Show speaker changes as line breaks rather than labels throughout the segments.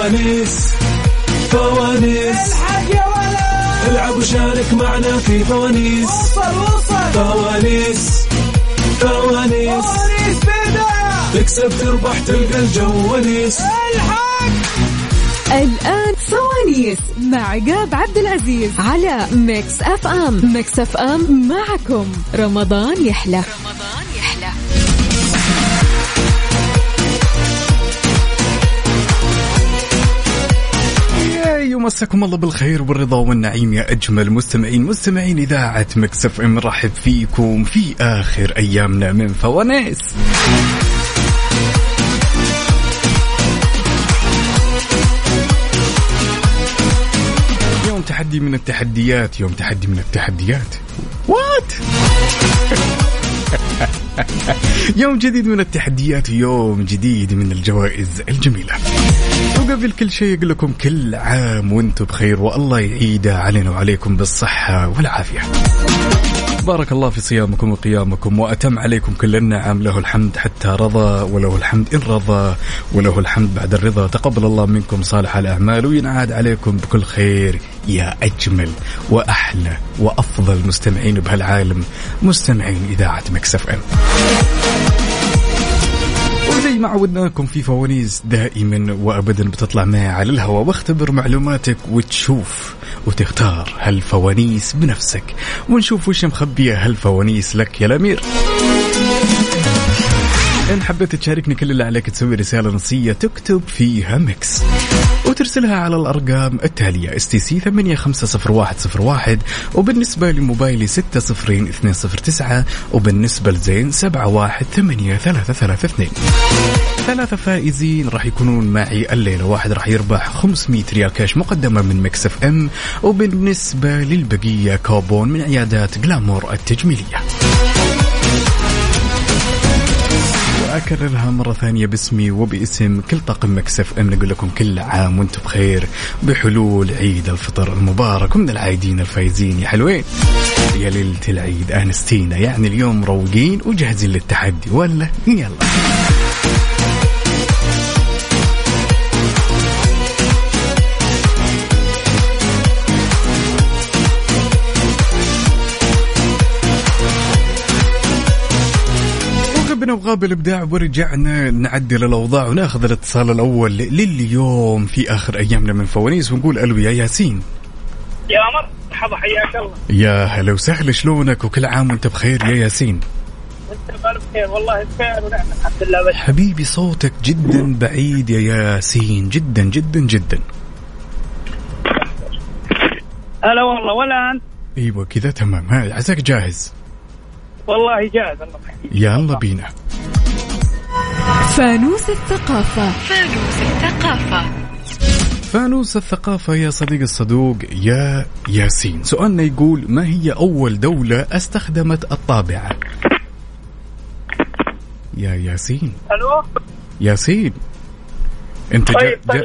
فوانيس فوانيس الحق يا ولد العب وشارك معنا في فوانيس وصل وصل فوانيس فوانيس فوانيس بدأ تكسب تربح تلقى الجواليس الحق الآن فوانيس مع عقاب عبد العزيز على ميكس اف ام ميكس اف ام معكم رمضان يحلى رمضان. مساكم الله بالخير والرضا والنعيم يا اجمل مستمعين مستمعين اذاعه مكسف ام نرحب فيكم في اخر ايامنا من فوانيس يوم تحدي من التحديات يوم تحدي من التحديات وات يوم جديد من التحديات ويوم جديد من الجوائز الجميلة وقبل كل شيء أقول لكم كل عام وانتم بخير والله يعيد علينا وعليكم بالصحة والعافية بارك الله في صيامكم وقيامكم وأتم عليكم كل النعم له الحمد حتى رضى وله الحمد إن رضى وله الحمد بعد الرضا تقبل الله منكم صالح الأعمال وينعاد عليكم بكل خير يا أجمل وأحلى وأفضل مستمعين بهالعالم مستمعين إذاعة مكسف أم وزي ما عودناكم في فوانيس دائما وابدا بتطلع معي على الهواء واختبر معلوماتك وتشوف وتختار هالفوانيس بنفسك ونشوف وش مخبية هالفوانيس لك يا الأمير إن حبيت تشاركني كل اللي عليك تسوي رسالة نصية تكتب فيها ميكس وترسلها على الأرقام التالية اس تي سي 850101 وبالنسبة لموبايلي 60209 وبالنسبة لزين 718332 ثلاثة فائزين راح يكونون معي الليلة واحد راح يربح 500 ريال كاش مقدمة من مكس اف ام وبالنسبة للبقية كوبون من عيادات جلامور التجميلية اكررها مره ثانيه باسمي وباسم كل طاقم مكسف ام نقول لكم كل عام وانتم بخير بحلول عيد الفطر المبارك ومن العايدين الفايزين يا حلوين يا ليله العيد انستينا يعني اليوم مروقين وجاهزين للتحدي ولا يلا هنا وغاب الابداع ورجعنا نعدل الاوضاع وناخذ الاتصال الاول لليوم في اخر ايامنا من فوانيس ونقول الو يا ياسين
يا عمر مرحبا حياك الله يا
هلا وسهلا شلونك وكل عام وانت بخير يا ياسين انت بخير والله بخير ونعم الحمد لله بس. حبيبي صوتك جدا بعيد يا ياسين جدا جدا جدا
هلا والله ولا انت
ايوه كذا تمام عساك جاهز
والله جاهز المطعم
يلا بينا
فانوس الثقافة
فانوس
الثقافة
فانوس الثقافة يا صديق الصدوق يا ياسين سؤالنا يقول ما هي أول دولة استخدمت الطابعة يا ياسين ألو ياسين أنت
جا... طيب، جا...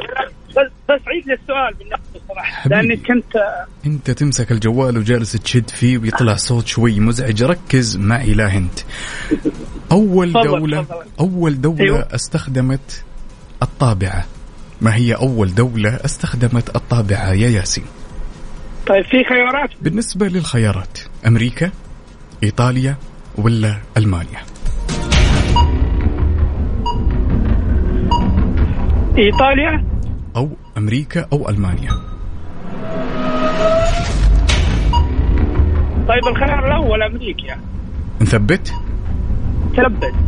طيب، بس عيد للسؤال بالنسبة صراحه لاني
كنت انت تمسك الجوال وجالس تشد فيه ويطلع صوت شوي مزعج ركز معي لا انت اول دوله فضل. اول دوله أيوه. استخدمت الطابعه ما هي اول دوله استخدمت الطابعه يا ياسين
طيب في خيارات
بالنسبه للخيارات امريكا ايطاليا ولا المانيا
ايطاليا
او امريكا او المانيا
طيب الخيار الاول امريكا نثبت؟ ثبت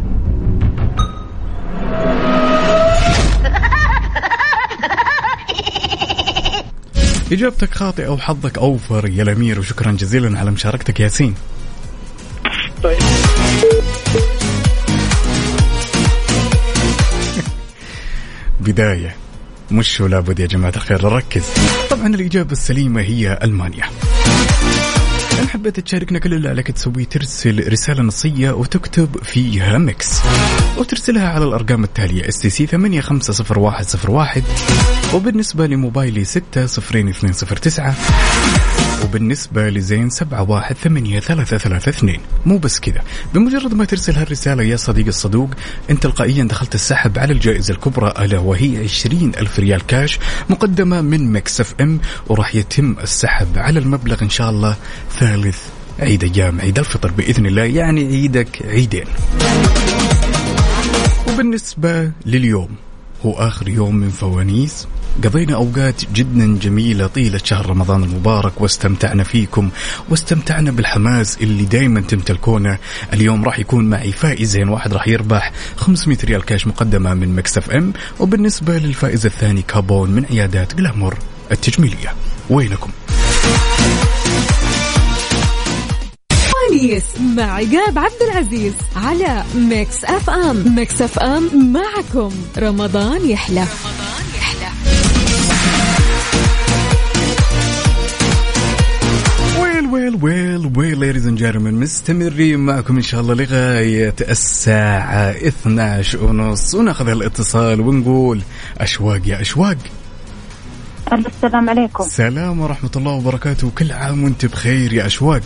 اجابتك خاطئه وحظك اوفر يا الامير وشكرا جزيلا على مشاركتك ياسين طيب بدايه مش لابد يا جماعه الخير نركز طبعا الاجابه السليمه هي المانيا حبيت تشاركنا كل اللي عليك تسويه ترسل رسالة نصية وتكتب فيها ميكس وترسلها على الأرقام التالية اس تي سي 850101 وبالنسبة لموبايلي 60209 وبالنسبة لزين سبعة واحد ثمانية ثلاثة ثلاثة اثنين مو بس كذا بمجرد ما ترسل هالرسالة يا صديق الصدوق أنت تلقائيا دخلت السحب على الجائزة الكبرى ألا وهي عشرين ألف ريال كاش مقدمة من مكسف ام وراح يتم السحب على المبلغ إن شاء الله ثالث عيد أيام عيد الفطر بإذن الله يعني عيدك عيدين وبالنسبة لليوم هو آخر يوم من فوانيس قضينا أوقات جدا جميلة طيلة شهر رمضان المبارك واستمتعنا فيكم واستمتعنا بالحماس اللي دايما تمتلكونه اليوم راح يكون معي فائزين واحد راح يربح 500 ريال كاش مقدمة من مكسف ام وبالنسبة للفائز الثاني كابون من عيادات جلامور التجميلية وينكم؟
مع عقاب عبد العزيز على ميكس اف ام ميكس اف ام معكم رمضان يحلى رمضان.
ويل ويل ويل ليديز اند جيرمان مستمرين معكم ان شاء الله لغايه الساعه 12 ونص وناخذ الاتصال ونقول اشواق يا اشواق
السلام عليكم
سلام ورحمه الله وبركاته كل عام وانت بخير يا اشواق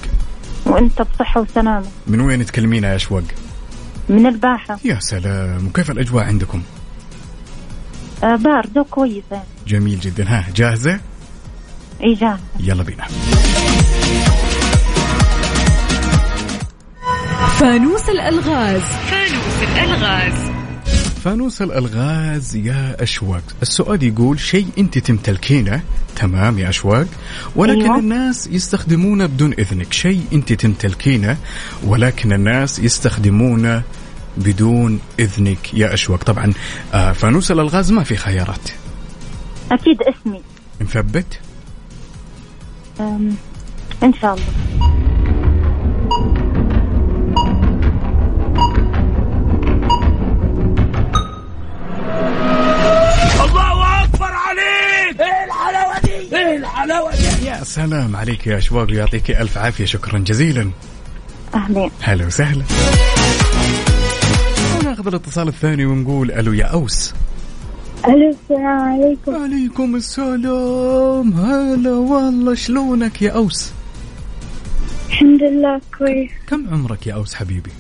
وانت بصحه وسلامه
من وين تكلمينا يا اشواق
من الباحه
يا سلام وكيف الاجواء عندكم
آه، باردة كويسة يعني.
جميل جدا ها جاهزة؟
اي جاهزة
يلا بينا
فانوس الألغاز فانوس الألغاز
فانوس الألغاز يا أشواق السؤال يقول شيء أنت تمتلكينه تمام يا أشواق ولكن أيوة. الناس يستخدمونه بدون إذنك شيء أنت تمتلكينه ولكن الناس يستخدمونه بدون إذنك يا أشواق طبعا آه، فانوس الألغاز ما في خيارات
أكيد اسمي
مثبت
إن شاء الله
سلام عليك يا شباب ويعطيك ألف عافية شكرا جزيلا
أهلين
هلا وسهلا ناخذ الاتصال الثاني ونقول ألو يا أوس
الو السلام عليكم
عليكم السلام هلا والله شلونك يا اوس
الحمد لله كويس
كم عمرك يا اوس حبيبي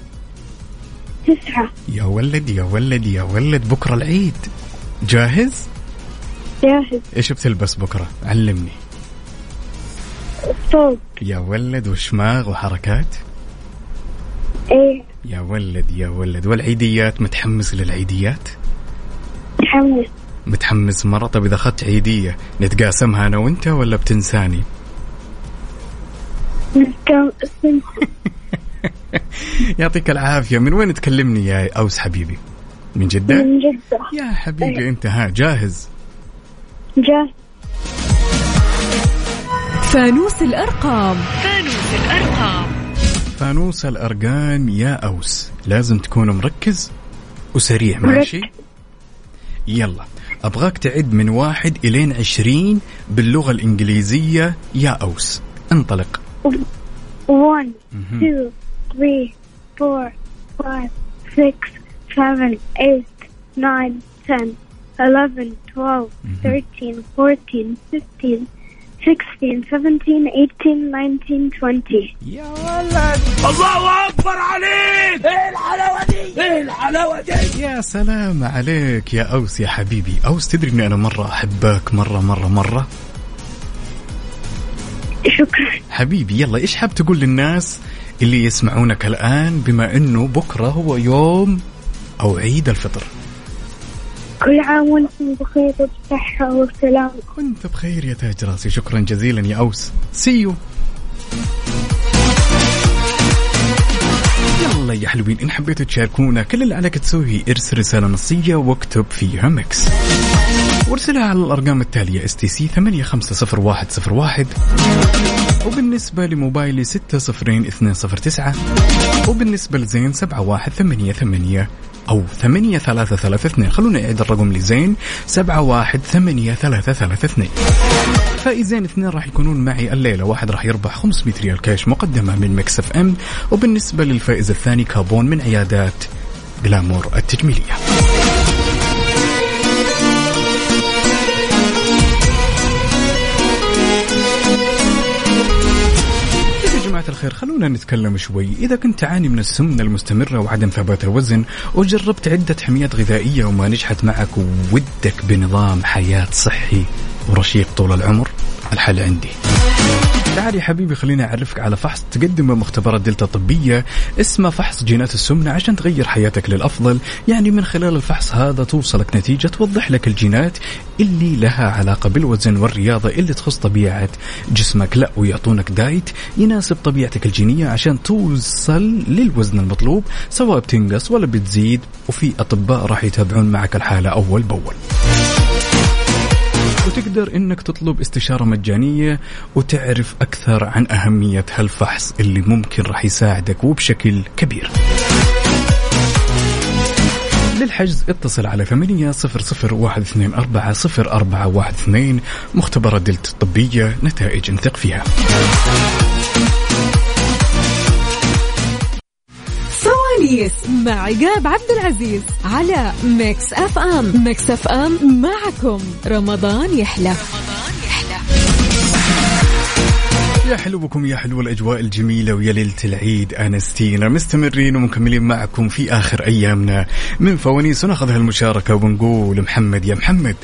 تسعة
يا ولد يا ولد يا ولد بكره العيد جاهز
جاهز
ايش بتلبس بكره علمني فوق يا ولد وشماغ وحركات
ايه
يا ولد يا ولد والعيديات متحمس للعيديات
متحمس
متحمس مرة طب إذا أخذت عيدية نتقاسمها أنا وأنت ولا بتنساني؟ يعطيك العافية من وين تكلمني يا أوس حبيبي؟ من جدة؟
من جدة
يا حبيبي أنت ها جاهز؟ جاهز
فانوس الأرقام فانوس الأرقام
فانوس الأرقام يا أوس لازم تكون مركز وسريع ماشي يلا أبغاك تعد من واحد إلين عشرين باللغة الإنجليزية يا أوس انطلق 1 2
3 4 5 6 7 8 9 10 11 12 13 14 15 16 17
18 19 20 يا ولد الله اكبر عليك ايه الحلاوه دي ايه الحلاوه دي يا سلام عليك يا اوس يا حبيبي اوس تدري اني انا مره احبك مره مره مره
شكرا
حبيبي يلا ايش حاب تقول للناس اللي يسمعونك الان بما انه بكره هو يوم او عيد الفطر
كل عام وانتم بخير وبصحة وسلام
كنت بخير يا تاج راسي شكرا جزيلا يا أوس سيو يلا يا حلوين إن حبيتوا تشاركونا كل اللي عليك تسويه ارسل رسالة نصية واكتب فيها مكس وارسلها على الأرقام التالية اس تي سي 850101 وبالنسبة لموبايلي ستة صفرين اثنين صفر تسعة وبالنسبة لزين سبعة واحد ثمانية ثمانية أو ثمانية ثلاثة ثلاثة اثنين خلونا نعيد الرقم لزين سبعة واحد ثمانية ثلاثة ثلاثة اثنين فائزين اثنين راح يكونون معي الليلة واحد راح يربح 500 ريال كاش مقدمة من مكسف ام وبالنسبة للفائز الثاني كابون من عيادات جلامور التجميلية الخير خلونا نتكلم شوي إذا كنت تعاني من السمنة المستمرة وعدم ثبات الوزن وجربت عدة حميات غذائية وما نجحت معك وودك بنظام حياة صحي ورشيق طول العمر الحل عندي تعال يا حبيبي خليني أعرفك على فحص تقدمه مختبرات دلتا الطبية اسمه فحص جينات السمنة عشان تغير حياتك للأفضل يعني من خلال الفحص هذا توصلك نتيجة توضح لك الجينات اللي لها علاقة بالوزن والرياضة اللي تخص طبيعة جسمك لا ويعطونك دايت يناسب طبيعتك الجينية عشان توصل للوزن المطلوب سواء بتنقص ولا بتزيد وفي أطباء راح يتابعون معك الحالة أول بأول وتقدر انك تطلب استشاره مجانيه وتعرف اكثر عن اهميه هالفحص اللي ممكن راح يساعدك وبشكل كبير. للحجز اتصل على ثمانية صفر صفر واحد اثنين أربعة صفر أربعة واحد اثنين مختبرات دلت الطبية نتائج نثق فيها
الخميس مع عقاب عبد العزيز على ميكس اف ام ميكس اف ام معكم رمضان يحلى رمضان يحلى
يا حلو بكم يا حلو الاجواء الجميله ويا ليله العيد انستينا مستمرين ومكملين معكم في اخر ايامنا من فوانيس وناخذ هالمشاركه ونقول محمد يا محمد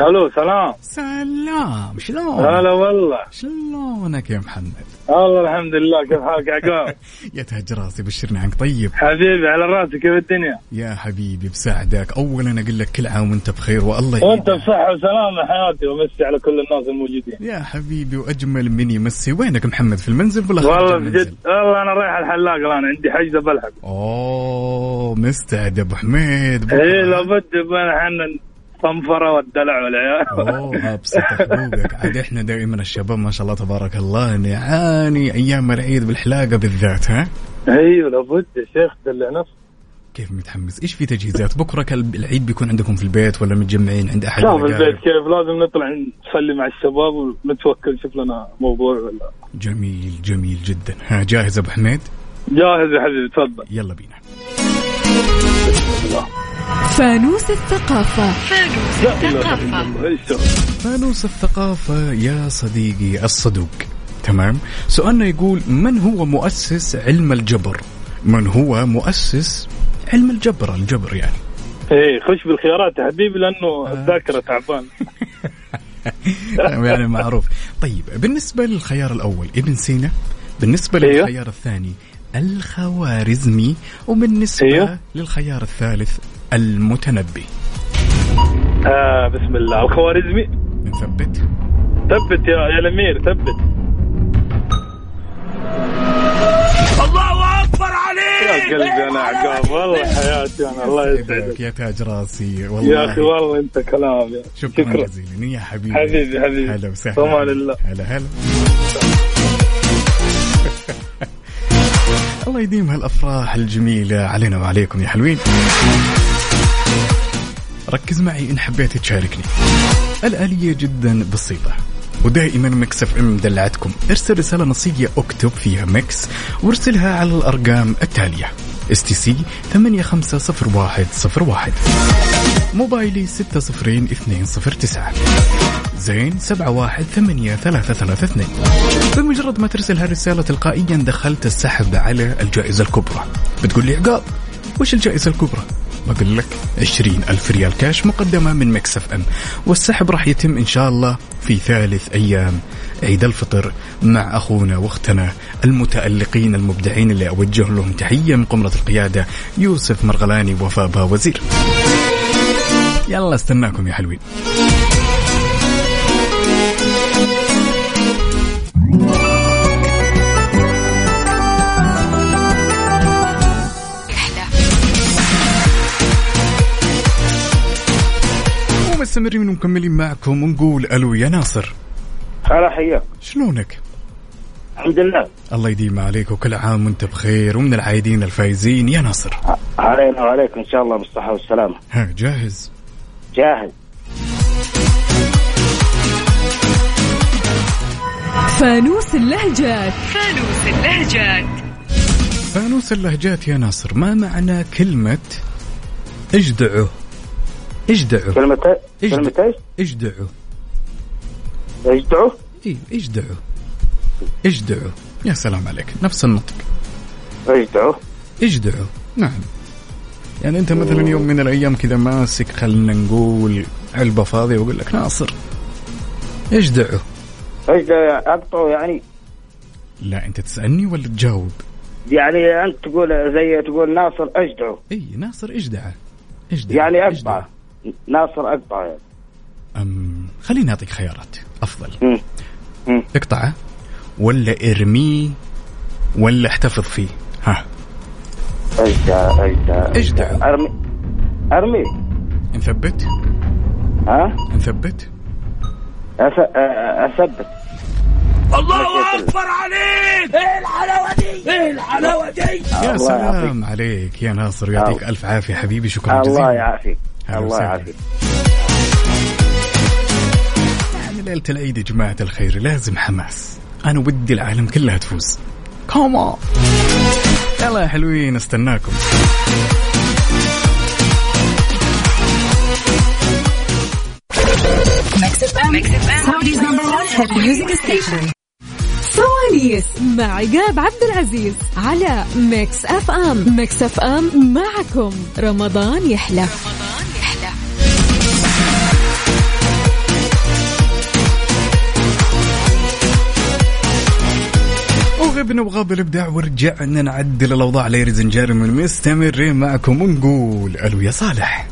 الو سلام
سلام شلون؟
هلا والله
شلونك يا محمد؟
والله الحمد لله كيف حالك عقاب؟
يا تهج راسي بشرني عنك طيب
حبيبي على راسي كيف الدنيا؟
يا حبيبي بساعدك اولا اقول لك كل عام وانت بخير والله
وانت يعني بصحه وسلامه حياتي ومسي على كل الناس الموجودين
يا حبيبي واجمل من يمسي وينك محمد في المنزل ولا والله بجد والله
انا رايح الحلاق الان عندي حجزه بلحق
اوه مستعد يا ابو حميد
اي لابد
احنا
الصنفره والدلع والعيال
اوه ابسط حقوقك عاد احنا دائما الشباب ما شاء الله تبارك الله نعاني ايام العيد بالحلاقه بالذات ها
ايوه لابد يا شيخ دلع نفسك
كيف متحمس؟ ايش في تجهيزات؟ بكره العيد بيكون عندكم في البيت ولا متجمعين عند احد؟ لا
في البيت كيف لازم نطلع نصلي مع الشباب ونتوكل نشوف لنا موضوع ولا
جميل جميل جدا، ها جاهز ابو حميد؟
جاهز يا حبيبي تفضل
يلا بينا
فانوس الثقافة
فانوس الثقافة فانوس الثقافة يا صديقي الصدوق تمام سؤالنا يقول من هو مؤسس علم الجبر من هو مؤسس علم الجبر الجبر
يعني ايه خش بالخيارات يا حبيبي لانه آه. الذاكره تعبان
يعني معروف طيب بالنسبه للخيار الاول ابن سينا بالنسبه أيوه. للخيار الثاني الخوارزمي وبالنسبه أيوه. للخيار الثالث المتنبي
آه بسم الله الخوارزمي
نثبت
ثبت يا يا الامير ثبت
الله اكبر عليك
يا قلبي انا عقاب والله حياتي انا الله يسعدك
يا تاج راسي
والله يا اخي والله انت كلام يا
شكرا, شكرا جزيلا يا حبيبي حبيبي حبيبي
هلا وسهلا امان الله هلا
هلا الله يديم هالافراح الجميله علينا وعليكم يا حلوين ركز معي إن حبيت تشاركني الآلية جدا بسيطة ودائما مكس اف ام دلعتكم ارسل رسالة نصية اكتب فيها مكس وارسلها على الأرقام التالية اس تي سي 850101 موبايلي 602209 زين 718332 بمجرد ما ترسل هالرسالة تلقائيا دخلت السحب على الجائزة الكبرى بتقول لي عقاب وش الجائزة الكبرى؟ بقول لك 20 ألف ريال كاش مقدمة من مكسف أم والسحب راح يتم إن شاء الله في ثالث أيام عيد الفطر مع أخونا وأختنا المتألقين المبدعين اللي أوجه لهم تحية من قمرة القيادة يوسف مرغلاني وفاء وزير يلا استناكم يا حلوين مستمرين ومكملين معكم ونقول الو يا ناصر
هلا حياك
شلونك؟
الحمد لله
الله يديم عليك وكل عام وانت بخير ومن العايدين الفايزين يا ناصر
علينا وعليك ان شاء الله بالصحه والسلامه
ها جاهز؟
جاهز
فانوس اللهجات
فانوس اللهجات فانوس اللهجات يا ناصر ما معنى كلمة اجدعه اجدعوا كلمة كلمة ايش؟ اجدعوا اجدعوا؟ اي اجدعوا اجدعوا يا سلام عليك نفس النطق
اجدعوا
اجدعوا نعم يعني انت مثلا يوم من الايام كذا ماسك خلينا نقول علبه فاضيه واقول لك ناصر اجدعوا
اجدعوا اقطعوا يعني
لا انت تسالني ولا تجاوب؟
يعني انت تقول زي تقول ناصر اجدعوا
اي ناصر اجدعه اجدعه
يعني اقطعه ناصر اقطعه يعني.
أم خليني اعطيك خيارات افضل اقطعه ولا ارميه ولا احتفظ فيه ها
ايش
ايش
ارمي ارمي
نثبت
ها
نثبت
أث... اثبت الله
اكبر عليك ايه الحلاوه دي ايه
الحلاوه دي يا سلام عليك يا ناصر يعطيك الف عافيه حبيبي شكرا
جزيلا الله يعافيك الله يعافيك
يعني ليلة العيد يا جماعة الخير لازم حماس أنا ودي العالم كلها تفوز كوما يلا يا حلوين
استناكم سواليس مع عقاب عبد العزيز على ميكس اف ام ميكس اف ام معكم رمضان يحلى رمضان
طيب، غابنا بالابداع الابداع ورجعنا نعدل الاوضاع ليريز جيرمان مستمرين معكم ونقول الو يا صالح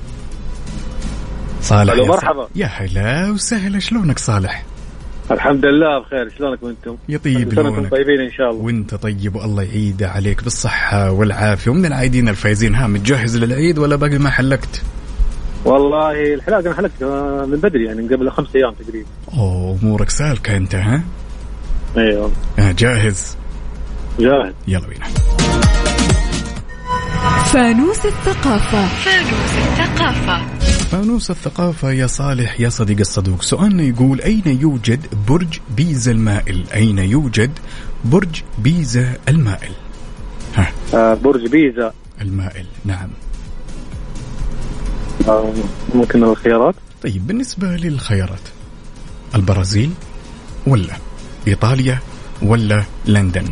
صالح الو
مرحبا
يا هلا وسهلا شلونك صالح؟
الحمد لله بخير شلونكم انتم؟
طيب
لونك طيبين ان شاء الله
وانت طيب والله يعيده عليك بالصحة والعافية ومن العايدين الفايزين ها متجهز للعيد ولا باقي ما حلقت؟
والله الحلاقة انا حلقت آه، من بدري يعني من قبل خمس ايام تقريبا
اوه امورك سالكة انت ها؟
ايوه جاهز جاهز
يلا بينا
فانوس الثقافة فانوس
الثقافة فانوس الثقافة يا صالح يا صديق الصدوق سؤالنا يقول أين يوجد برج بيزا المائل أين يوجد برج بيزا المائل ها. آه
برج بيزا
المائل نعم
آه ممكن الخيارات
طيب بالنسبة للخيارات البرازيل ولا إيطاليا ولا لندن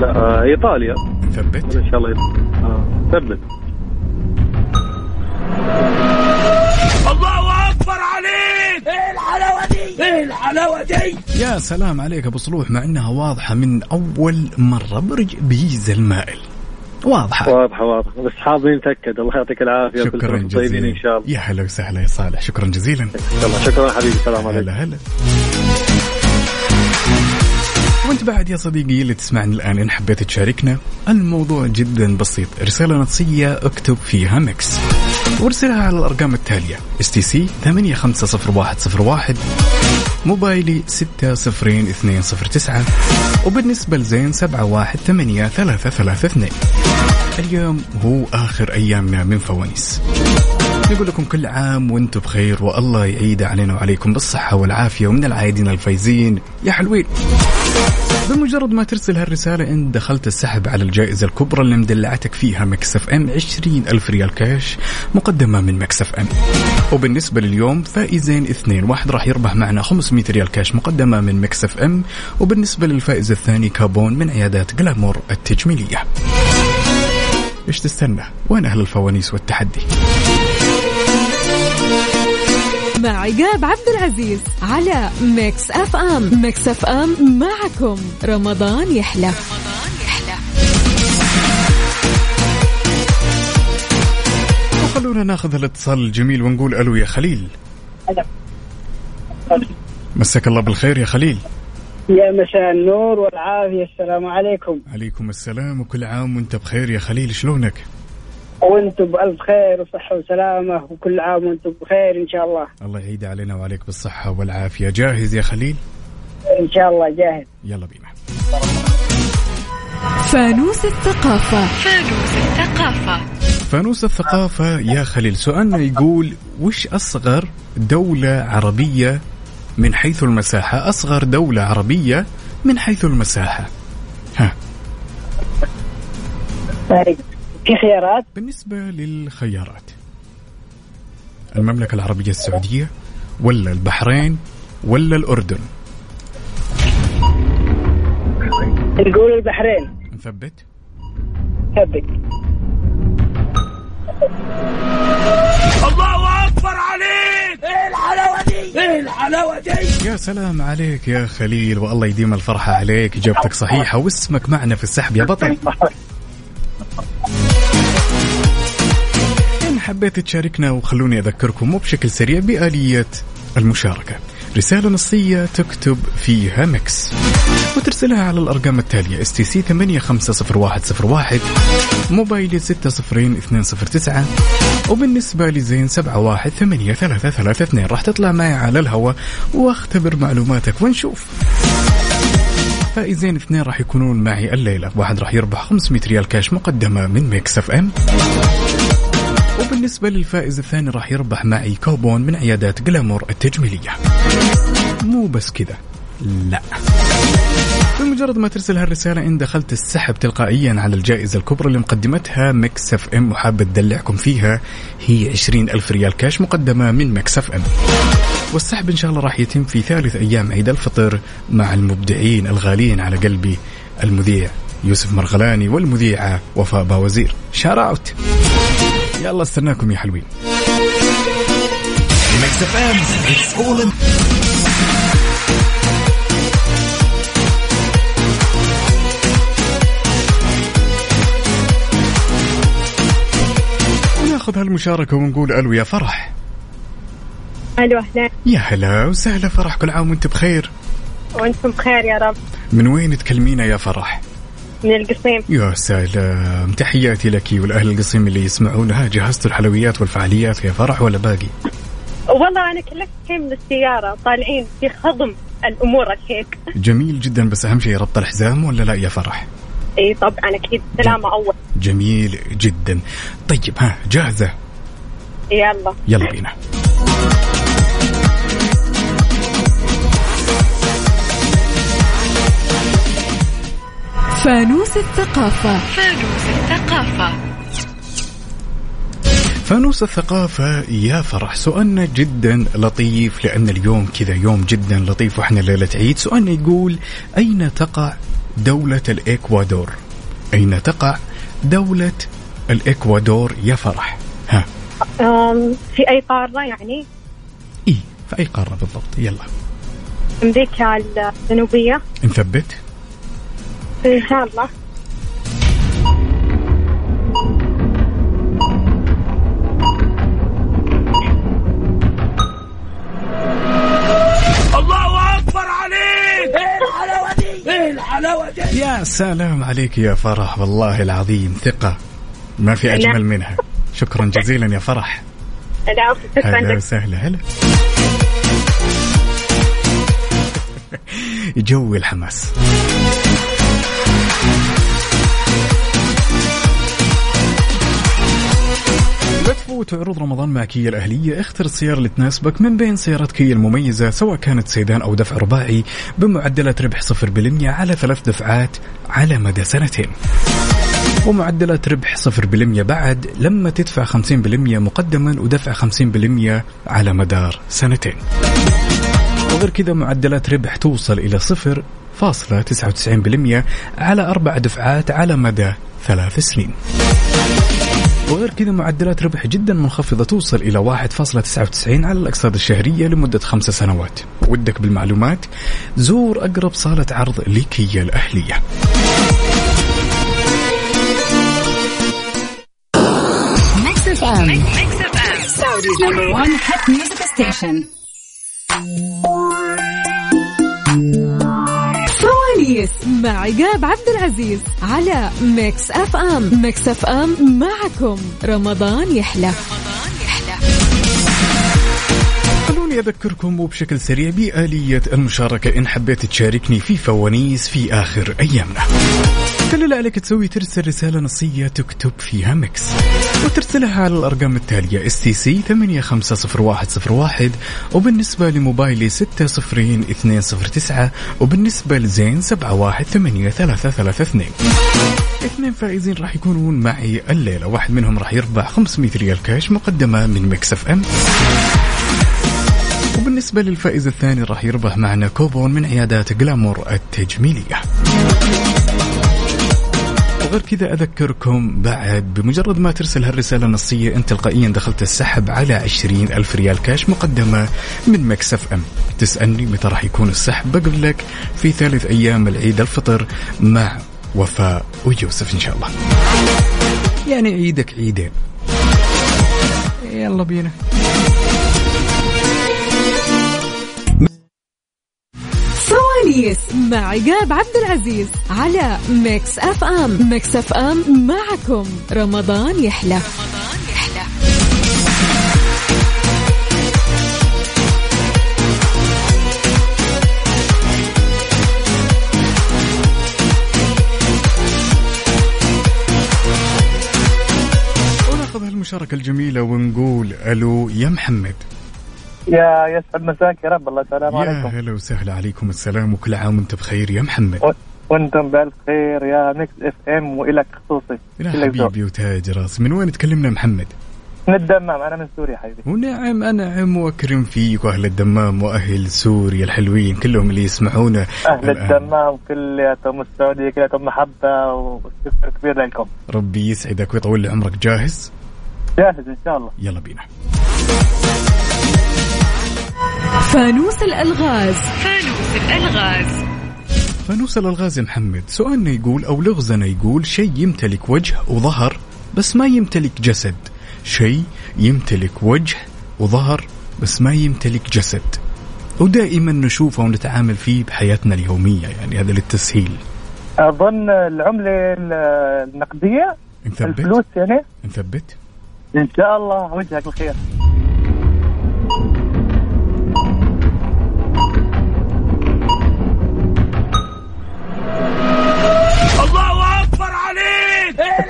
لا آه، ايطاليا ثبت ان شاء الله آه، ثبت
الله اكبر عليك ايه الحلاوه دي
ايه الحلاوه دي يا سلام عليك ابو صلوح مع انها واضحه من اول مره برج بيز المائل واضحه
واضحه واضحه بس حاضر نتأكد الله يعطيك العافيه
شكرا جزيلا ان شاء الله يا هلا وسهلا يا صالح شكرا جزيلا
شكرا حبيبي السلام عليكم هلا هلا
وانت بعد يا صديقي اللي تسمعني الان ان حبيت تشاركنا الموضوع جدا بسيط رساله نصيه اكتب فيها مكس وارسلها على الارقام التاليه اس تي سي 850101 موبايلي 602209 وبالنسبه لزين 718332 اليوم هو اخر ايامنا من فوانيس نقول لكم كل عام وانتم بخير والله يعيد علينا وعليكم بالصحة والعافية ومن العايدين الفايزين يا حلوين بمجرد ما ترسل هالرسالة انت دخلت السحب على الجائزة الكبرى اللي مدلعتك فيها مكسف ام عشرين ألف ريال كاش مقدمة من مكسف ام وبالنسبة لليوم فائزين اثنين واحد راح يربح معنا 500 ريال كاش مقدمة من مكسف ام وبالنسبة للفائز الثاني كابون من عيادات جلامور التجميلية ايش تستنى وين اهل الفوانيس والتحدي
مع عقاب عبد العزيز على ميكس اف ام ميكس اف ام معكم رمضان يحلى رمضان يحلى
خلونا ناخذ الاتصال الجميل ونقول الو يا خليل مساك الله بالخير يا خليل
يا مساء النور والعافية السلام عليكم
عليكم السلام وكل عام وانت بخير يا خليل شلونك
وانتم بألف خير وصحة وسلامة وكل عام وانتم بخير إن شاء الله الله
يعيد علينا وعليك بالصحة والعافية جاهز يا خليل؟
إن شاء الله جاهز
يلا بينا
فانوس الثقافة
فانوس الثقافة فانوس الثقافة يا خليل سؤالنا يقول وش أصغر دولة عربية من حيث المساحة أصغر دولة عربية من حيث المساحة ها
طيب. في خيارات
بالنسبة للخيارات المملكة العربية السعودية ولا البحرين ولا الأردن
نقول البحرين
نثبت
ثبت
الله اكبر عليك ايه الحلاوه
دي ايه الحلاوه دي يا سلام عليك يا خليل والله يديم الفرحه عليك اجابتك صحيحه واسمك معنا في السحب يا بطل حبيت تشاركنا وخلوني أذكركم بشكل سريع بآلية المشاركة رسالة نصية تكتب فيها مكس وترسلها على الأرقام التالية اس تي سي 850101 موبايل 60209 وبالنسبة لزين 718332 راح تطلع معي على الهواء واختبر معلوماتك ونشوف فائزين اثنين راح يكونون معي الليلة واحد راح يربح 500 ريال كاش مقدمة من ميكس اف ام وبالنسبة للفائز الثاني راح يربح معي كوبون من عيادات جلامور التجميلية مو بس كذا لا بمجرد ما ترسل هالرسالة إن دخلت السحب تلقائيا على الجائزة الكبرى اللي مقدمتها اف ام وحابة تدلعكم فيها هي 20 ألف ريال كاش مقدمة من اف ام والسحب إن شاء الله راح يتم في ثالث أيام عيد الفطر مع المبدعين الغاليين على قلبي المذيع يوسف مرغلاني والمذيعة وفاء باوزير شارعوت يلا استناكم يا حلوين ناخذ هالمشاركة ونقول ألو يا فرح
الو اهلا
يا هلا وسهلا فرح كل عام وانت بخير
وانتم بخير يا رب
من وين تكلمينا يا فرح؟
من القصيم يا
سلام تحياتي لك والاهل القصيم اللي يسمعونها جهزتوا الحلويات والفعاليات يا فرح ولا باقي؟
والله انا كلك شيء من السياره طالعين في خضم الامور الحين
جميل جدا بس اهم شيء ربط الحزام ولا لا يا فرح؟
اي طبعا اكيد سلامه اول
جميل جدا طيب ها جاهزه؟
يلا
يلا بينا
فانوس الثقافة فانوس الثقافة
فانوس الثقافة يا فرح سؤالنا جدا لطيف لأن اليوم كذا يوم جدا لطيف وإحنا ليلة عيد سؤالنا يقول أين تقع دولة الإكوادور أين تقع دولة الإكوادور يا فرح ها
في أي قارة يعني إيه
في أي قارة بالضبط يلا
أمريكا الجنوبية
نثبت شاء الله اكبر عليك ايه ايه يا سلام عليك يا فرح والله العظيم ثقه ما في اجمل نعم. منها شكرا جزيلا يا فرح هلا وسهلا هلا جو الحماس تفوت عروض رمضان مع كيا الأهلية اختر السيارة اللي تناسبك من بين سيارات كيا المميزة سواء كانت سيدان أو دفع رباعي بمعدلات ربح 0% على ثلاث دفعات على مدى سنتين ومعدلات ربح 0% بعد لما تدفع 50% مقدما ودفع 50% على مدار سنتين وغير كذا معدلات ربح توصل إلى 0.99% على أربع دفعات على مدى ثلاث سنين وغير كذا معدلات ربح جدا منخفضة توصل إلى 1.99 على الأقساط الشهرية لمدة خمسة سنوات ودك بالمعلومات زور أقرب صالة عرض لكيا الأهلية Saudi's
number one hit music station. الخميس مع عقاب عبد العزيز على ميكس اف ام ميكس اف ام معكم رمضان يحلى
خلوني أذكركم وبشكل سريع بآلية المشاركة إن حبيت تشاركني في فوانيس في آخر أيامنا كل اللي عليك تسوي ترسل رسالة نصية تكتب فيها ميكس وترسلها على الأرقام التالية اس تي سي 850101 وبالنسبة لموبايلي 60209 وبالنسبة لزين 718332 اثنين فائزين راح يكونون معي الليلة واحد منهم راح يربح 500 ريال كاش مقدمة من ميكس اف ام وبالنسبة للفائز الثاني راح يربح معنا كوبون من عيادات جلامور التجميلية وغير كذا أذكركم بعد بمجرد ما ترسل هالرسالة النصية أنت تلقائيا دخلت السحب على عشرين ألف ريال كاش مقدمة من مكسف أم تسألني متى راح يكون السحب بقول لك في ثالث أيام العيد الفطر مع وفاء ويوسف إن شاء الله يعني عيدك عيدين يلا بينا
الخميس مع عقاب عبد العزيز على ميكس اف ام ميكس اف ام معكم رمضان يحلى رمضان يحلى
وناخذ هالمشاركة الجميلة ونقول الو يا محمد يا
يسعد مساك يا رب الله السلام عليكم يا هلا
وسهلا عليكم السلام وكل عام وانت بخير يا محمد
وانتم بألف خير يا ميكس اف ام والك خصوصي
يا حبيبي وتاج راسي من وين تكلمنا محمد؟
من الدمام انا من سوريا حبيبي
ونعم انعم واكرم فيك واهل الدمام واهل سوريا الحلوين كلهم اللي يسمعونا
اهل الآن. الدمام كلياتهم السعوديه كلياتهم محبه وشكر كبير لكم
ربي يسعدك ويطول لي عمرك جاهز؟
جاهز ان شاء الله
يلا بينا
فانوس الألغاز فانوس الألغاز
فانوس الألغاز يا محمد سؤالنا يقول أو لغزنا يقول شيء يمتلك وجه وظهر بس ما يمتلك جسد شيء يمتلك وجه وظهر بس ما يمتلك جسد ودائما نشوفه ونتعامل فيه بحياتنا اليومية يعني هذا للتسهيل
أظن العملة النقدية
نثبت الفلوس يعني
نثبت إن شاء الله وجهك الخير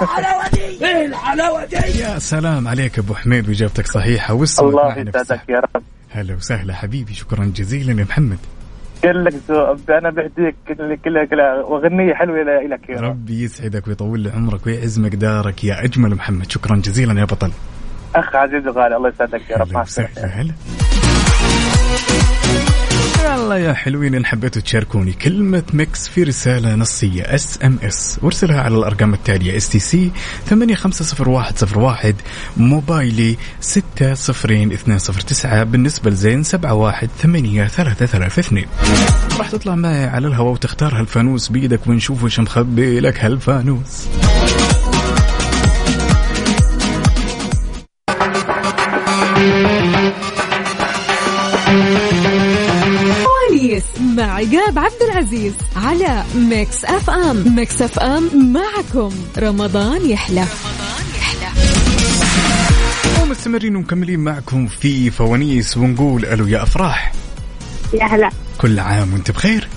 الحلاوه دي ايه الحلاوه دي يا سلام عليك ابو حميد واجابتك صحيحه والسؤال
الله يسعدك يا رب
هلا وسهلا حبيبي شكرا جزيلا يا محمد
قال لك انا بهديك كلها كلها اغنيه حلوه لك يا
رب. ربي يسعدك ويطول لي عمرك ويعز مقدارك يا اجمل محمد شكرا جزيلا يا بطل
اخ عزيز وغالي الله يسعدك يا رب مع
السلامه يلا يا حلوين ان حبيتوا تشاركوني كلمة ميكس في رسالة نصية اس ام اس وارسلها على الارقام التالية اس تي سي 850101 موبايلي 60209 بالنسبة لزين 718332 راح تطلع معي على الهواء وتختار هالفانوس بيدك ونشوف وش مخبي لك هالفانوس
الخميس مع عقاب عبد العزيز على ميكس اف ام ميكس اف ام معكم رمضان يحلى رمضان يحلى
ومستمرين ومكملين معكم في فوانيس ونقول الو يا افراح
يا هلا
كل عام وانت بخير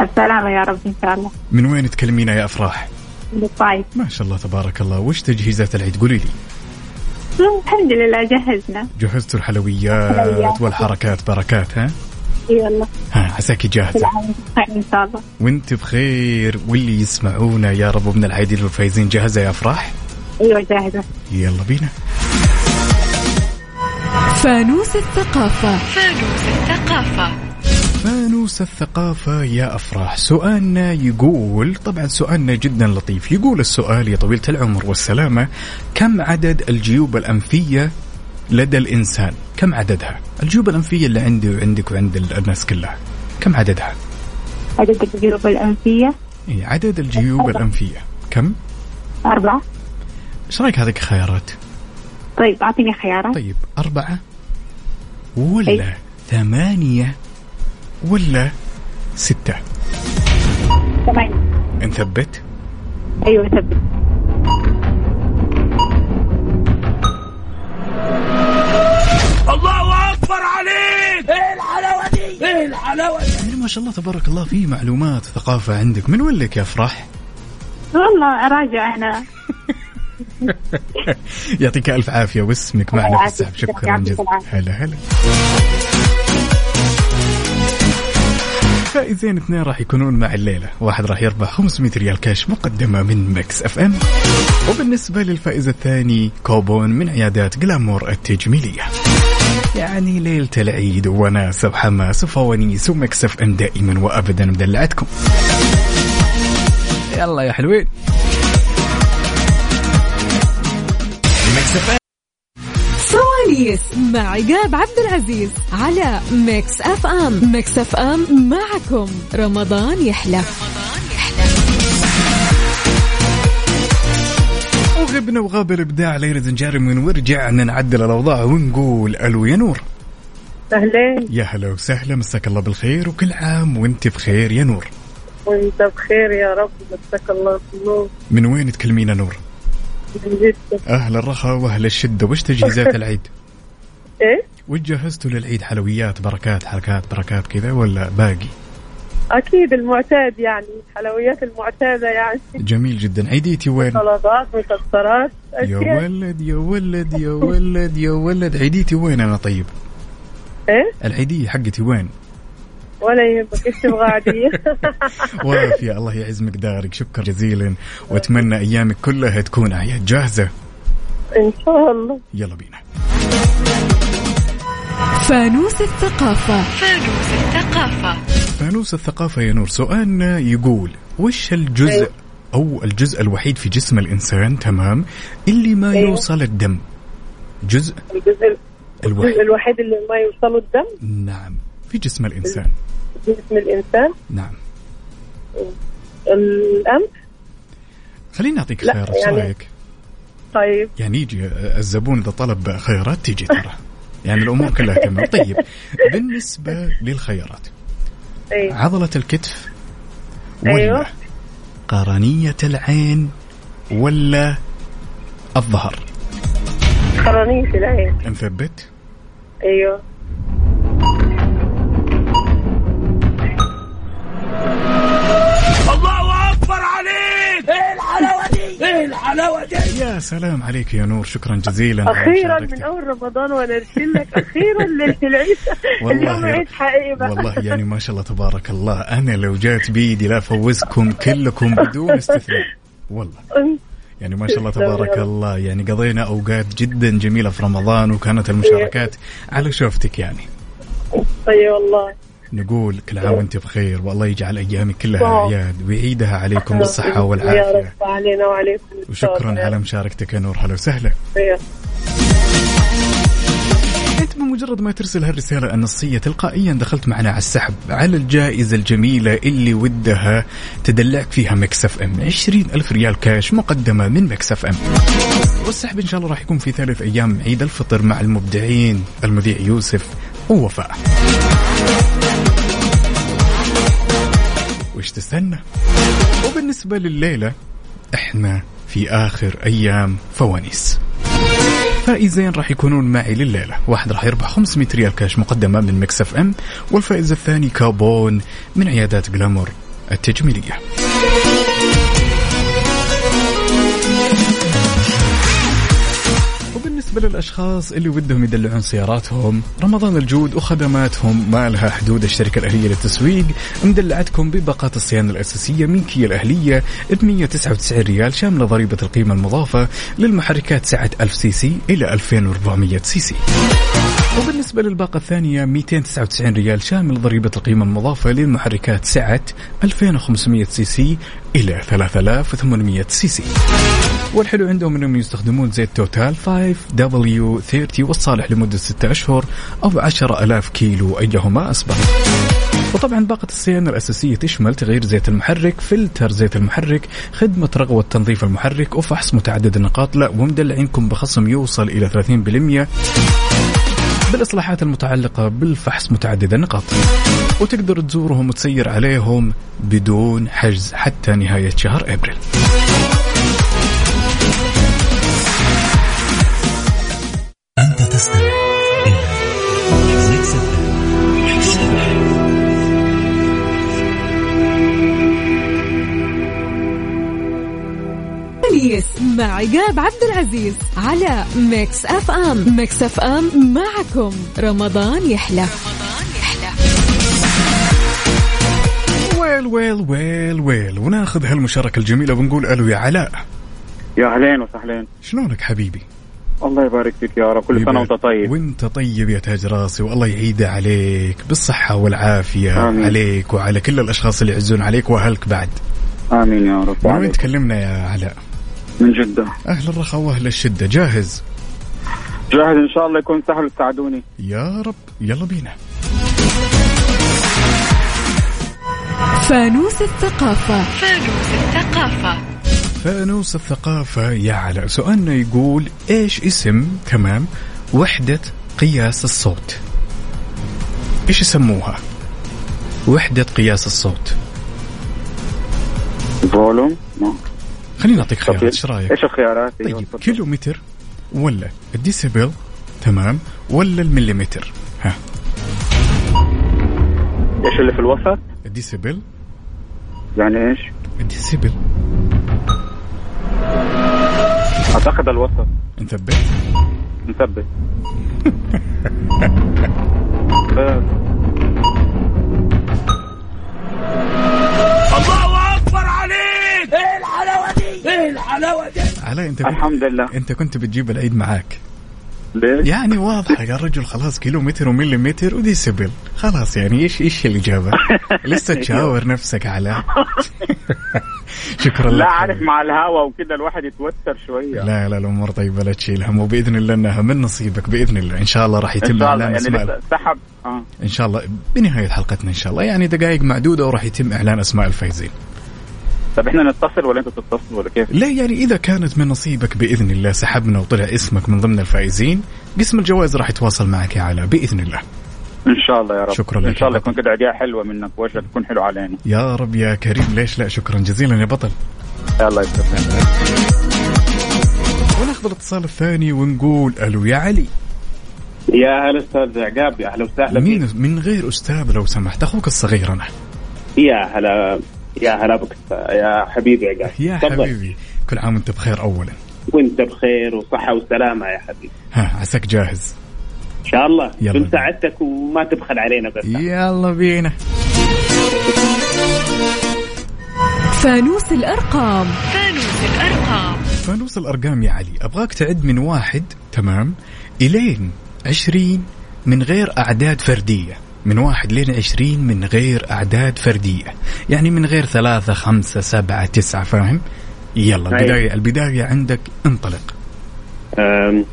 السلامة يا رب ان
شاء الله من وين تكلمينا يا افراح؟ من الطايف ما شاء الله تبارك الله وش تجهيزات العيد قولي لي
الحمد لله جهزنا
جهزتوا الحلويات والحركات بركات ها يلا ها عساك جاهزة ان شاء الله وانت بخير واللي يسمعونا يا رب من العايدين والفايزين جاهزة يا افراح؟
ايوه جاهزة
يلا بينا
فانوس الثقافة فانوس الثقافة
فانوس الثقافة يا أفراح سؤالنا يقول طبعا سؤالنا جدا لطيف يقول السؤال يا طويلة العمر والسلامة كم عدد الجيوب الأنفية لدى الإنسان كم عددها؟ الجيوب الأنفية اللي عندي وعندك وعند الناس كلها كم عددها؟
عدد الجيوب الأنفية؟
إيه عدد الجيوب أربعة. الأنفية كم؟
أربعة
إيش رأيك هذيك خيارات؟
طيب أعطيني خيارات
طيب أربعة ولا أي. ثمانية ولا ستة؟
ثمانية
نثبت؟
أيوه ثبت
اكبر عليك ايه الحلاوه دي ايه الحلاوه دي يعني ما شاء الله تبارك الله في معلومات ثقافه عندك من وين لك يا فرح
والله اراجع انا
يعطيك الف عافيه واسمك معنا في السحب شكرا جزيلا هلا هلا فائزين اثنين راح يكونون مع الليله، واحد راح يربح 500 ريال كاش مقدمه من مكس اف ام. وبالنسبه للفائز الثاني كوبون من عيادات جلامور التجميليه. يعني ليلة العيد ووناسة وحماس وفوانيس ومكسف ام دائما وابدا مدلعتكم يلا يا حلوين
فوانيس مع عقاب عبد العزيز على ميكس اف ام ميكس اف ام معكم رمضان يحلى رمضان.
غبنا وغاب الابداع ليلى زنجارم ورجعنا نعدل الاوضاع ونقول الو يا نور
اهلين
يا هلا وسهلا مساك الله بالخير وكل عام وانت بخير يا نور
وانت بخير يا رب مساك الله بالنور
من وين تكلمينا نور؟ من جدة اهل الرخاء واهل الشدة وش تجهيزات العيد؟
ايه؟
وش جهزتوا للعيد حلويات بركات حركات بركات كذا ولا باقي؟
اكيد المعتاد يعني الحلويات المعتاده يعني
جميل جدا عيديتي وين؟ سلطات مكسرات يا ولد يا ولد يا ولد يا ولد عيديتي وين انا طيب؟ ايه؟ العيديه حقتي وين؟
ولا يهمك ايش تبغى عاديه
وافيه الله يعز مقدارك شكرا جزيلا واتمنى ايامك كلها تكون اعياد جاهزه
ان شاء الله
يلا بينا فانوس الثقافة فانوس الثقافة فانوس الثقافة يا نور سؤالنا يقول وش الجزء أيوة. أو الجزء الوحيد في جسم الإنسان تمام اللي ما أيوة. يوصل الدم جزء الجزء
الوحيد, الوحيد اللي ما يوصله الدم
نعم في جسم الإنسان
جسم الإنسان
نعم الأنف خليني أعطيك خيارات يعني...
رايك؟ طيب
يعني يجي الزبون إذا طلب خيارات تيجي ترى يعني الامور كلها تمام طيب بالنسبه للخيارات أيوه. عضله الكتف ولا أيوه. قرنيه العين ولا الظهر
قرنيه العين
مثبت ايوه الحلاوه دي يا سلام عليك يا نور شكرا جزيلا
اخيرا من اول رمضان وانا ارسل لك اخيرا ليله العيد اليوم عيد حقيقي
بقى. والله يعني ما شاء الله تبارك الله انا لو جات بيدي لا فوزكم كلكم بدون استثناء والله يعني ما شاء الله تبارك الله يعني قضينا اوقات جدا جميله في رمضان وكانت المشاركات على شوفتك يعني
اي طيب والله
نقول كل عام وانت بخير والله يجعل ايامك كلها اعياد ويعيدها عليكم بالصحه والعافيه يا رب
علينا وعليكم
وشكرا على مشاركتك
يا
نور هلا وسهلا انت بمجرد ما ترسل هالرساله النصيه تلقائيا دخلت معنا على السحب على الجائزه الجميله اللي ودها تدلعك فيها مكسف ام 20 الف ريال كاش مقدمه من مكسف ام والسحب ان شاء الله راح يكون في ثالث ايام عيد الفطر مع المبدعين المذيع يوسف ووفاء وش تستنى وبالنسبة لليلة إحنا في آخر أيام فوانيس فائزين راح يكونون معي لليلة واحد راح يربح 500 ريال كاش مقدمة من مكسف أم والفائز الثاني كابون من عيادات جلامور التجميلية بالنسبة للأشخاص اللي ودهم يدلعون سياراتهم رمضان الجود وخدماتهم ما لها حدود الشركة الأهلية للتسويق مدلعتكم بباقات الصيانة الأساسية من كيا الأهلية ب 199 ريال شاملة ضريبة القيمة المضافة للمحركات سعة 1000 سي سي إلى 2400 سي سي وبالنسبة للباقة الثانية 299 ريال شامل ضريبة القيمة المضافة للمحركات سعة 2500 سي سي إلى 3800 سي سي والحلو عندهم انهم يستخدمون زيت توتال 5W30 والصالح لمده 6 اشهر او 10000 كيلو ايهما اسبق. وطبعا باقة الصيانة الأساسية تشمل تغيير زيت المحرك، فلتر زيت المحرك، خدمة رغوة تنظيف المحرك وفحص متعدد النقاط، لا ومدلعينكم بخصم يوصل إلى 30% بالإصلاحات المتعلقة بالفحص متعدد النقاط. وتقدر تزورهم وتسير عليهم بدون حجز حتى نهاية شهر أبريل.
الخميس مع عقاب عبد العزيز على ميكس اف ام ميكس اف ام معكم رمضان يحلى
ويل ويل ويل ويل وناخذ هالمشاركة الجميلة ونقول الو يا علاء
يا اهلين وسهلين
شلونك حبيبي؟
الله يبارك فيك يا رب كل سنه
وانت طيب وانت طيب يا تاج راسي والله يعيده عليك بالصحه والعافيه آمين. عليك وعلى كل الاشخاص اللي يعزون عليك واهلك بعد
امين يا رب
وين تكلمنا يا علاء
من جدة
أهل الرخاء وأهل الشدة جاهز
جاهز إن شاء الله يكون سهل وتساعدوني
يا رب يلا بينا فانوس الثقافة فانوس الثقافة فانوس الثقافة يا علاء سؤالنا يقول ايش اسم تمام وحدة قياس الصوت ايش يسموها وحدة قياس الصوت
فولوم
خليني اعطيك خيارات
ايش
رايك؟
ايش
الخيارات؟ طيب أيوة، كيلو متر ولا الديسيبل تمام ولا المليمتر؟ ها
ايش اللي في الوسط؟
الديسيبل
يعني ايش؟
الديسيبل
اعتقد الوسط
نثبت؟
نثبت
علاء علي انت
الحمد لله
انت كنت بتجيب العيد معاك
ليه؟
يعني واضحة يا رجل خلاص كيلومتر ومليمتر سبل خلاص يعني ايش ايش الإجابة؟ لسه تشاور نفسك على شكرا لك
لا عارف مع الهوا وكذا الواحد يتوتر شوية
لا لا الأمور طيبة لا تشيل هم وبإذن الله أنها من نصيبك بإذن الله إن شاء الله راح يتم إعلان يعني أسماء سحب آه. إن شاء الله بنهاية حلقتنا إن شاء الله يعني دقائق معدودة وراح يتم إعلان أسماء الفايزين
طب احنا نتصل ولا انت تتصل ولا كيف؟ لا
يعني اذا كانت من نصيبك باذن الله سحبنا وطلع اسمك من ضمن الفائزين قسم الجوائز راح يتواصل معك يا علاء باذن الله.
ان شاء الله يا رب
شكرا لك
ان شاء الله يكون كذا عداء حلوه منك وجهه تكون حلو علينا
يا رب يا كريم ليش لا شكرا جزيلا يا بطل
الله يسلمك
وناخذ الاتصال الثاني ونقول الو يا علي
يا هلا استاذ عقاب يا اهلا وسهلا مين
من غير استاذ لو سمحت اخوك الصغير انا
يا هلا يا هلا بك يا حبيبي يا قاسم
يا حبيبي كل عام وانت بخير اولا
وانت بخير وصحه وسلامه يا حبيبي ها
عساك جاهز
ان شاء الله يلا سعادتك وما تبخل علينا بس
يلا بينا فانوس الارقام فانوس الارقام فانوس الارقام يا علي ابغاك تعد من واحد تمام الين عشرين من غير اعداد فرديه من واحد لين عشرين من غير أعداد فردية يعني من غير ثلاثة خمسة سبعة تسعة فاهم يلا أيوه. البداية البداية عندك انطلق أم أم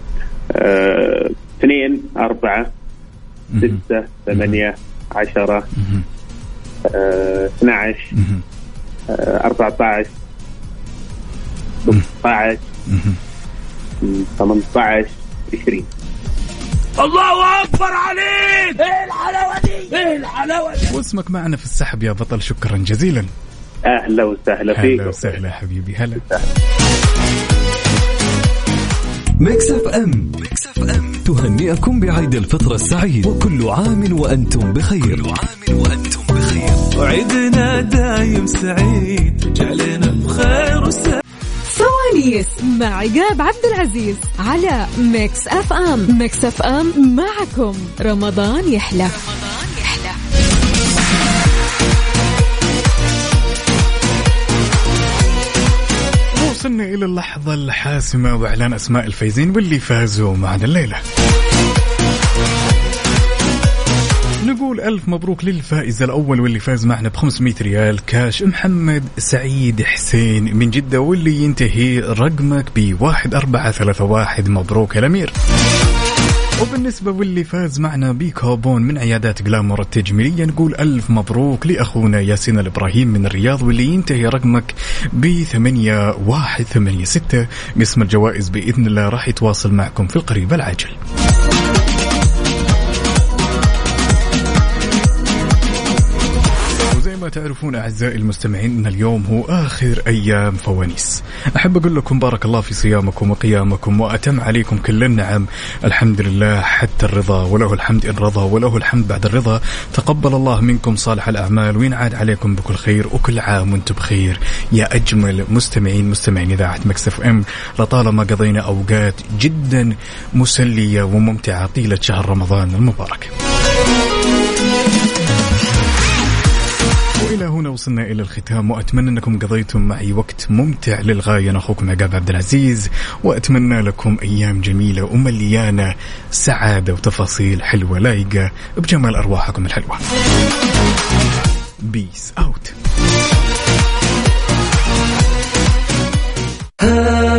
أه، اثنين أربعة ستة ثمانية عشرة أه، اثنا عشر أه، أربعة عشر ثمانية عشر عشرين الله اكبر
عليك ايه الحلاوه دي ايه الحلاوه دي واسمك معنا في السحب يا بطل شكرا جزيلا
اهلا وسهلا فيك اهلا وسهلا
حبيبي هلا ميكس اف ام ميكس اف ام تهنئكم بعيد الفطر السعيد وكل عام وانتم بخير كل عام وانتم بخير وعيدنا دايم
سعيد جعلنا بخير وسعيد الخميس مع عقاب عبد العزيز على ميكس اف ام ميكس اف ام معكم رمضان يحلى رمضان يحلى
وصلنا إلى اللحظة الحاسمة وإعلان أسماء الفايزين واللي فازوا معنا الليلة نقول ألف مبروك للفائز الأول واللي فاز معنا ب 500 ريال كاش محمد سعيد حسين من جدة واللي ينتهي رقمك ب 1431 مبروك الأمير وبالنسبة واللي فاز معنا بكوبون من عيادات جلامور التجميلية نقول ألف مبروك لأخونا ياسين الإبراهيم من الرياض واللي ينتهي رقمك ب 8186 قسم الجوائز بإذن الله راح يتواصل معكم في القريب العاجل. تعرفون أعزائي المستمعين أن اليوم هو آخر أيام فوانيس أحب أقول لكم بارك الله في صيامكم وقيامكم وأتم عليكم كل النعم الحمد لله حتى الرضا وله الحمد إن رضى وله الحمد بعد الرضا تقبل الله منكم صالح الأعمال وينعاد عليكم بكل خير وكل عام وأنتم بخير يا أجمل مستمعين مستمعين إذاعة مكسف أم لطالما قضينا أوقات جدا مسلية وممتعة طيلة شهر رمضان المبارك والى هنا وصلنا الى الختام واتمنى انكم قضيتم معي وقت ممتع للغايه انا اخوكم عقاب عبد العزيز واتمنى لكم ايام جميله ومليانه سعاده وتفاصيل حلوه لايقه بجمال ارواحكم الحلوه. بيس اوت.